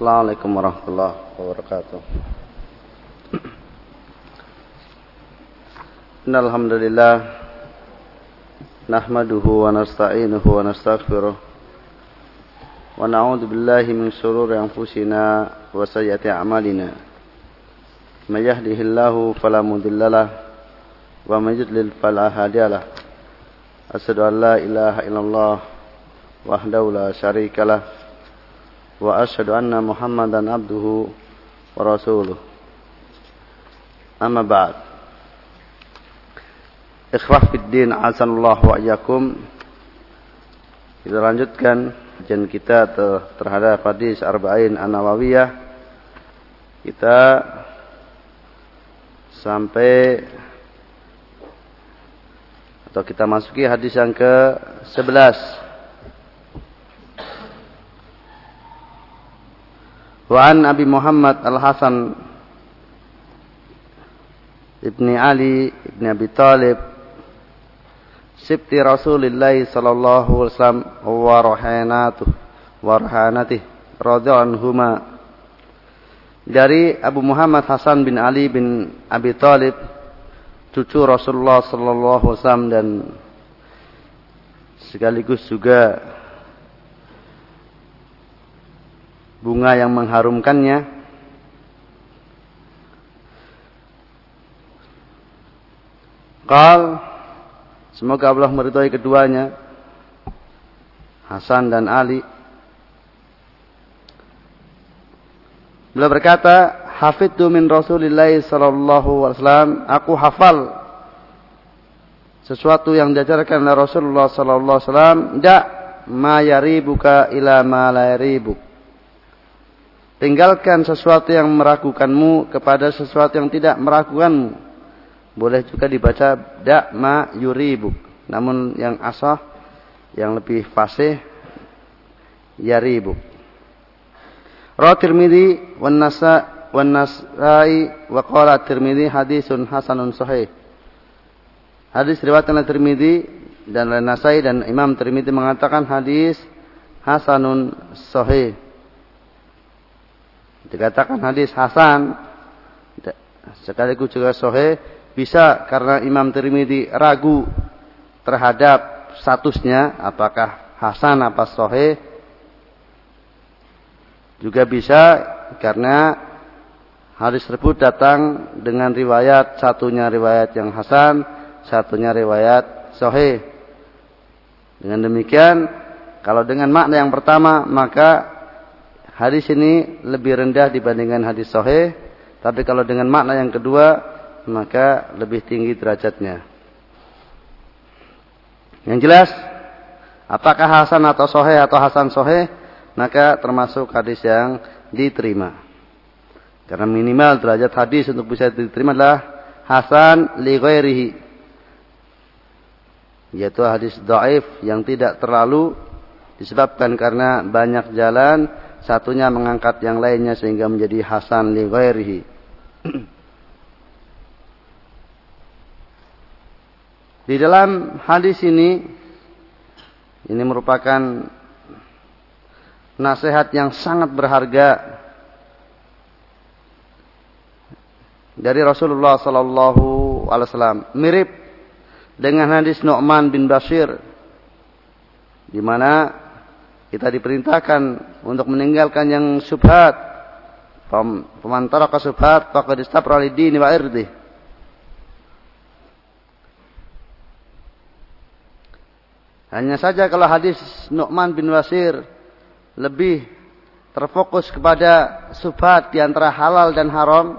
Assalamualaikum warahmatullahi wabarakatuh. Innal hamdalillah nahmaduhu wa nasta'inuhu wa nastaghfiruh wa na'udzu billahi min shururi anfusina wa sayyiati a'malina. May yahdihillahu fala mudhillalah wa may yudlil fala hadiyalah. Asyhadu an la ilaha illallah wahdahu la syarikalah وأشهد أن محمدا عبده ورسوله أما بعد Ikhwah Fiddin Asanullah wa iyakum Kita lanjutkan kajian kita terhadap hadis Arba'in An-Nawawiyah Kita sampai atau kita masuki hadis yang ke-11 Wa an Abi Muhammad Al-Hasan Ibni Ali Ibni Abi Talib Sibti Rasulillah Sallallahu Alaihi Wasallam Wa rahanatuh Wa rahanatih Radhi'anhuma Dari Abu Muhammad Hasan bin Ali bin Abi Talib Cucu Rasulullah Sallallahu Alaihi Wasallam dan Sekaligus juga bunga yang mengharumkannya. Qal semoga Allah meridhai keduanya. Hasan dan Ali. Beliau berkata Hafidtu min Rasulillah sallallahu alaihi wasallam. Aku hafal sesuatu yang diajarkan oleh Rasulullah sallallahu alaihi wasallam. Da ma yaribuka ila ma la Tinggalkan sesuatu yang meragukanmu kepada sesuatu yang tidak meragukanmu. Boleh juga dibaca dak ma yuribu. Namun yang asah yang lebih fasih yaribu. Rawi Tirmidzi wan Nasa wan Nasai wa qala Tirmidzi hadisun hasanun sahih. Hadis riwayat oleh Tirmidzi dan Nasai dan Imam Tirmidzi mengatakan hadis hasanun sahih. Dikatakan hadis Hasan. Sekaligus juga Sohe. Bisa karena Imam Tirmidzi ragu terhadap statusnya apakah Hasan apa Sohe. Juga bisa karena hadis tersebut datang dengan riwayat satunya riwayat yang Hasan satunya riwayat Sohe. Dengan demikian kalau dengan makna yang pertama maka Hadis ini lebih rendah dibandingkan hadis sahih, tapi kalau dengan makna yang kedua maka lebih tinggi derajatnya. Yang jelas, apakah hasan atau sahih atau hasan sahih, maka termasuk hadis yang diterima. Karena minimal derajat hadis untuk bisa diterima adalah hasan li ghairihi. Yaitu hadis dhaif yang tidak terlalu disebabkan karena banyak jalan satunya mengangkat yang lainnya sehingga menjadi hasan li ghairihi. Di dalam hadis ini ini merupakan nasihat yang sangat berharga dari Rasulullah sallallahu alaihi wasallam. Mirip dengan hadis Nu'man bin Bashir di mana kita diperintahkan untuk meninggalkan yang subhat. Faman taraka subhat faqad istabra dini wa irdi. Hanya saja kalau hadis Nu'man bin Wasir lebih terfokus kepada subhat di antara halal dan haram.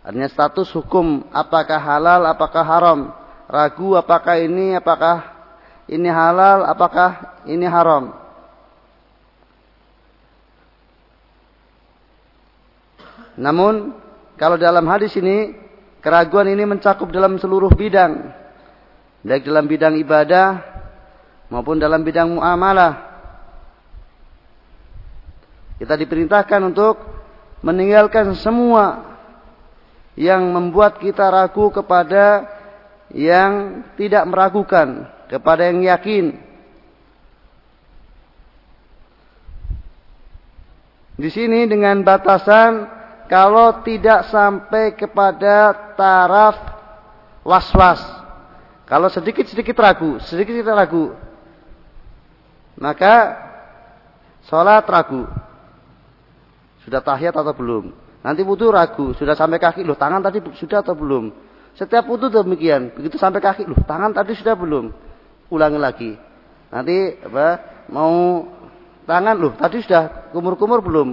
Artinya status hukum apakah halal, apakah haram. Ragu apakah ini, apakah ini halal, apakah ini haram. Namun kalau dalam hadis ini keraguan ini mencakup dalam seluruh bidang. Baik dalam bidang ibadah maupun dalam bidang muamalah. Kita diperintahkan untuk meninggalkan semua yang membuat kita ragu kepada yang tidak meragukan, kepada yang yakin. Di sini dengan batasan kalau tidak sampai kepada taraf was-was. Kalau sedikit-sedikit ragu, sedikit-sedikit ragu, maka sholat ragu. Sudah tahiyat atau belum? Nanti wudhu ragu, sudah sampai kaki, loh tangan tadi sudah atau belum? Setiap wudhu demikian, begitu sampai kaki, loh tangan tadi sudah belum? Ulangi lagi. Nanti apa? Mau tangan, loh tadi sudah kumur-kumur belum?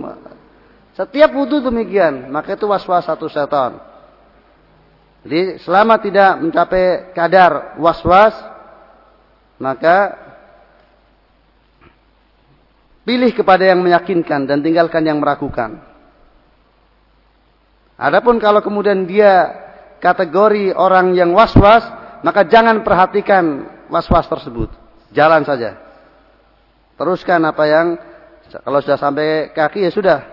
Setiap wudhu demikian, maka itu was-was satu setan. Jadi selama tidak mencapai kadar was-was, maka pilih kepada yang meyakinkan dan tinggalkan yang meragukan. Adapun kalau kemudian dia kategori orang yang was-was, maka jangan perhatikan was-was tersebut. Jalan saja. Teruskan apa yang kalau sudah sampai kaki ya sudah,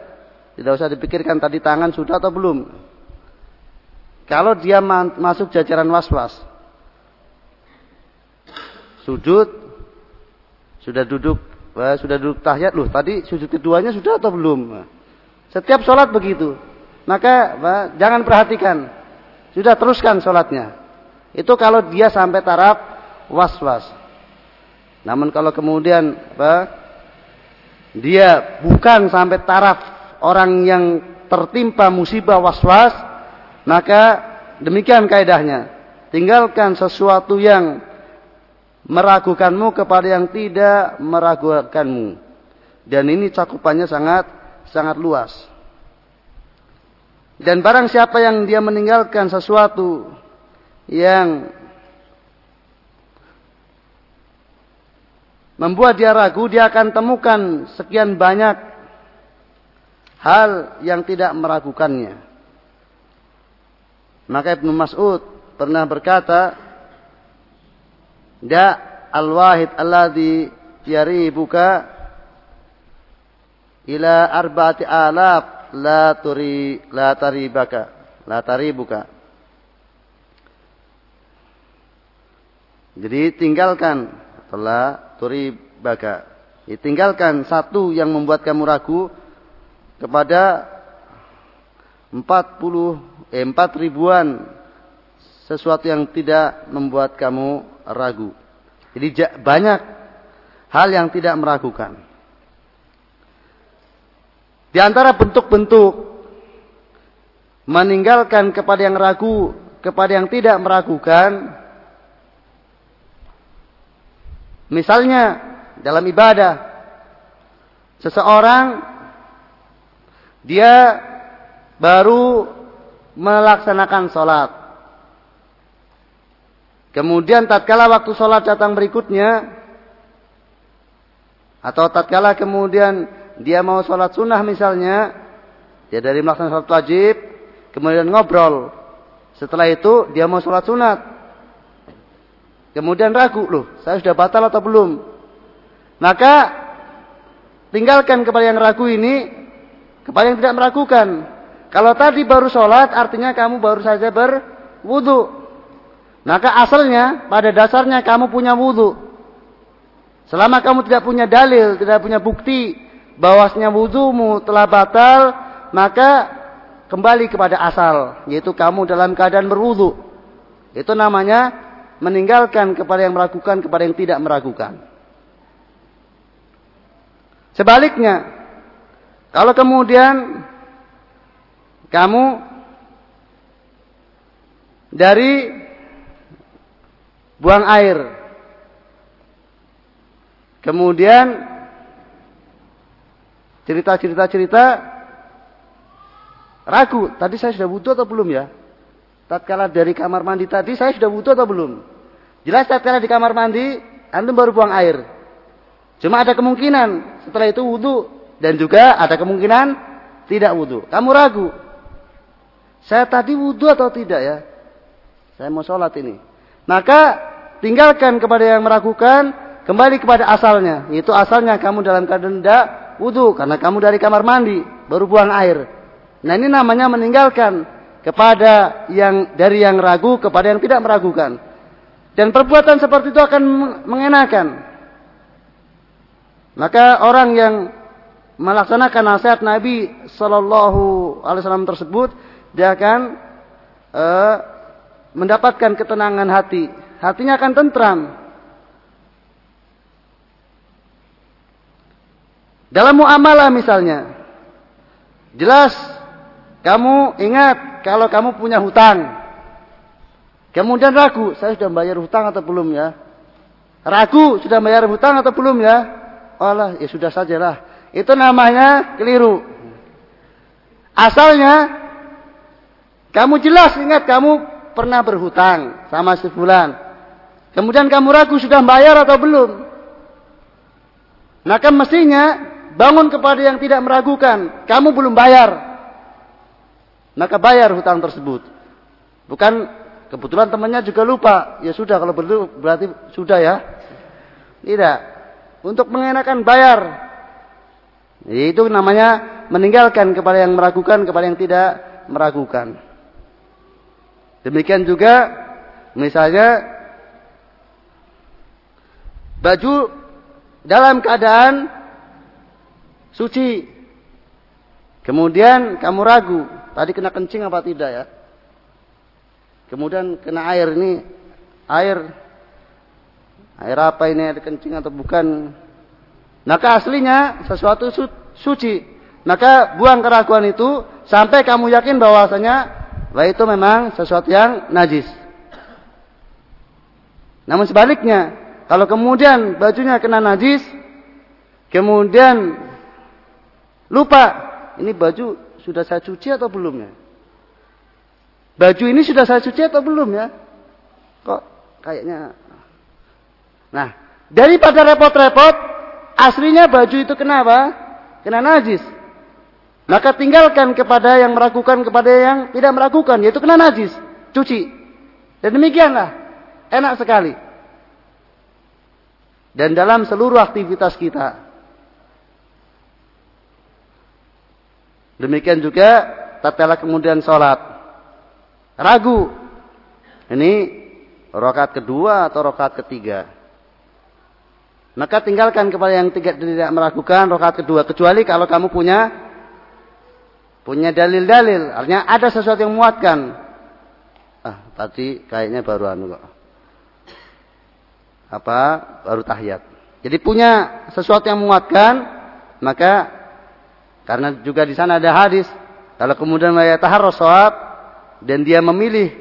tidak usah dipikirkan tadi tangan sudah atau belum. Kalau dia masuk jajaran was-was. Sujud. Sudah duduk. sudah duduk tahiyat. Loh tadi sujud keduanya sudah atau belum. Setiap sholat begitu. Maka jangan perhatikan. Sudah teruskan sholatnya. Itu kalau dia sampai taraf was-was. Namun kalau kemudian apa, dia bukan sampai taraf orang yang tertimpa musibah was-was, maka demikian kaidahnya. Tinggalkan sesuatu yang meragukanmu kepada yang tidak meragukanmu. Dan ini cakupannya sangat sangat luas. Dan barang siapa yang dia meninggalkan sesuatu yang membuat dia ragu, dia akan temukan sekian banyak hal yang tidak meragukannya. Maka Ibnu Mas'ud pernah berkata, "Da al-wahid alladhi yaribuka ila arba'ati alaf la turi la taribaka la taribuka." Jadi tinggalkan telah turibaka. Tinggalkan satu yang membuat kamu ragu kepada 40 eh, 4 ribuan sesuatu yang tidak membuat kamu ragu. Jadi banyak hal yang tidak meragukan. Di antara bentuk-bentuk meninggalkan kepada yang ragu, kepada yang tidak meragukan, misalnya dalam ibadah, seseorang dia baru melaksanakan sholat. Kemudian tatkala waktu sholat datang berikutnya, atau tatkala kemudian dia mau sholat sunnah misalnya, dia dari melaksanakan sholat wajib, kemudian ngobrol. Setelah itu dia mau sholat sunat. Kemudian ragu, loh saya sudah batal atau belum? Maka tinggalkan kepada yang ragu ini kepada yang tidak meragukan. Kalau tadi baru sholat, artinya kamu baru saja berwudu. Maka asalnya, pada dasarnya kamu punya wudu. Selama kamu tidak punya dalil, tidak punya bukti bahwasanya wudumu telah batal, maka kembali kepada asal, yaitu kamu dalam keadaan berwudu. Itu namanya meninggalkan kepada yang meragukan kepada yang tidak meragukan. Sebaliknya, kalau kemudian kamu dari buang air, kemudian cerita-cerita-cerita ragu, tadi saya sudah butuh atau belum ya? Tatkala dari kamar mandi tadi saya sudah butuh atau belum? Jelas tatkala di kamar mandi, antum baru buang air. Cuma ada kemungkinan setelah itu wudhu dan juga ada kemungkinan tidak wudhu. Kamu ragu. Saya tadi wudhu atau tidak ya? Saya mau sholat ini. Maka tinggalkan kepada yang meragukan, kembali kepada asalnya. Itu asalnya kamu dalam keadaan tidak wudhu. Karena kamu dari kamar mandi, baru buang air. Nah ini namanya meninggalkan kepada yang dari yang ragu kepada yang tidak meragukan. Dan perbuatan seperti itu akan mengenakan. Maka orang yang melaksanakan nasihat Nabi Shallallahu Alaihi Wasallam tersebut, dia akan uh, mendapatkan ketenangan hati. Hatinya akan tentram. Dalam muamalah misalnya, jelas kamu ingat kalau kamu punya hutang. Kemudian ragu, saya sudah bayar hutang atau belum ya? Ragu, sudah bayar hutang atau belum ya? Allah, ya sudah sajalah. Itu namanya keliru. Asalnya, kamu jelas ingat kamu pernah berhutang sama si fulan. Kemudian kamu ragu sudah bayar atau belum. Maka mestinya bangun kepada yang tidak meragukan. Kamu belum bayar. Maka bayar hutang tersebut. Bukan Kebetulan temannya juga lupa. Ya sudah kalau begitu berarti sudah ya. Tidak. Untuk mengenakan bayar. Itu namanya meninggalkan kepada yang meragukan kepada yang tidak meragukan. Demikian juga misalnya baju dalam keadaan suci. Kemudian kamu ragu, tadi kena kencing apa tidak ya? Kemudian kena air ini air air apa ini air kencing atau bukan? Maka aslinya sesuatu su suci. Maka buang keraguan itu sampai kamu yakin bahwasanya bahwa itu memang sesuatu yang najis. Namun sebaliknya, kalau kemudian bajunya kena najis, kemudian lupa, ini baju sudah saya cuci atau belum ya? Baju ini sudah saya cuci atau belum ya? Kok kayaknya. Nah, daripada repot-repot, aslinya baju itu kenapa? Kena najis. Maka tinggalkan kepada yang meragukan kepada yang tidak meragukan, yaitu kena najis. Cuci. Dan demikianlah. Enak sekali. Dan dalam seluruh aktivitas kita. Demikian juga tatkala kemudian sholat ragu. Ini rokat kedua atau rokat ketiga. Maka tinggalkan kepada yang tidak, tidak meragukan rokat kedua. Kecuali kalau kamu punya punya dalil-dalil. Artinya ada sesuatu yang memuatkan. Ah, tadi kayaknya baru anu kok. Apa? Baru tahiyat. Jadi punya sesuatu yang menguatkan, maka karena juga di sana ada hadis, kalau kemudian mereka taharros dan dia memilih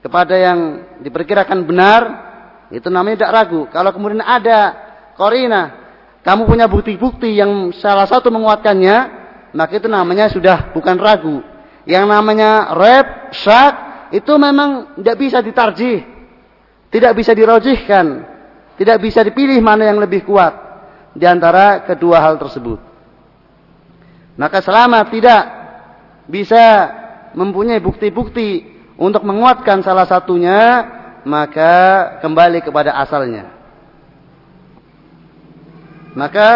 kepada yang diperkirakan benar, itu namanya tidak ragu. Kalau kemudian ada korina, kamu punya bukti-bukti yang salah satu menguatkannya, maka itu namanya sudah bukan ragu. Yang namanya rep, syak, itu memang tidak bisa ditarjih. Tidak bisa dirojihkan. Tidak bisa dipilih mana yang lebih kuat. Di antara kedua hal tersebut. Maka selama tidak bisa mempunyai bukti-bukti untuk menguatkan salah satunya, maka kembali kepada asalnya. Maka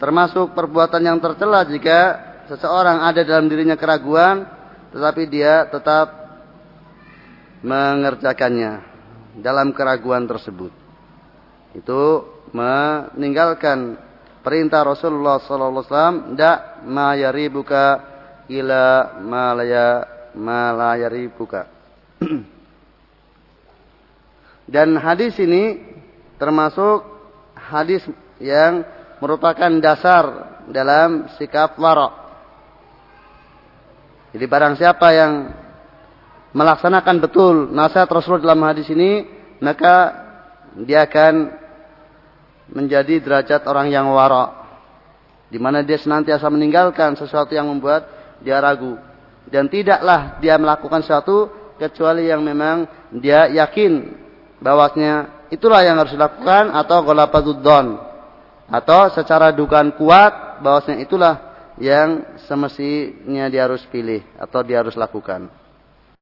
termasuk perbuatan yang tercela jika seseorang ada dalam dirinya keraguan, tetapi dia tetap mengerjakannya dalam keraguan tersebut. Itu meninggalkan perintah Rasulullah sallallahu alaihi wasallam, "Da ma yaribuka ila malaya buka. Dan hadis ini termasuk hadis yang merupakan dasar dalam sikap warok. Jadi barang siapa yang melaksanakan betul nasihat Rasul dalam hadis ini, maka dia akan menjadi derajat orang yang warok. Di mana dia senantiasa meninggalkan sesuatu yang membuat dia ragu. Dan tidaklah dia melakukan sesuatu kecuali yang memang dia yakin bahwasanya itulah yang harus dilakukan atau golapaduddon atau secara dugaan kuat bahwasanya itulah yang semestinya dia harus pilih atau dia harus lakukan.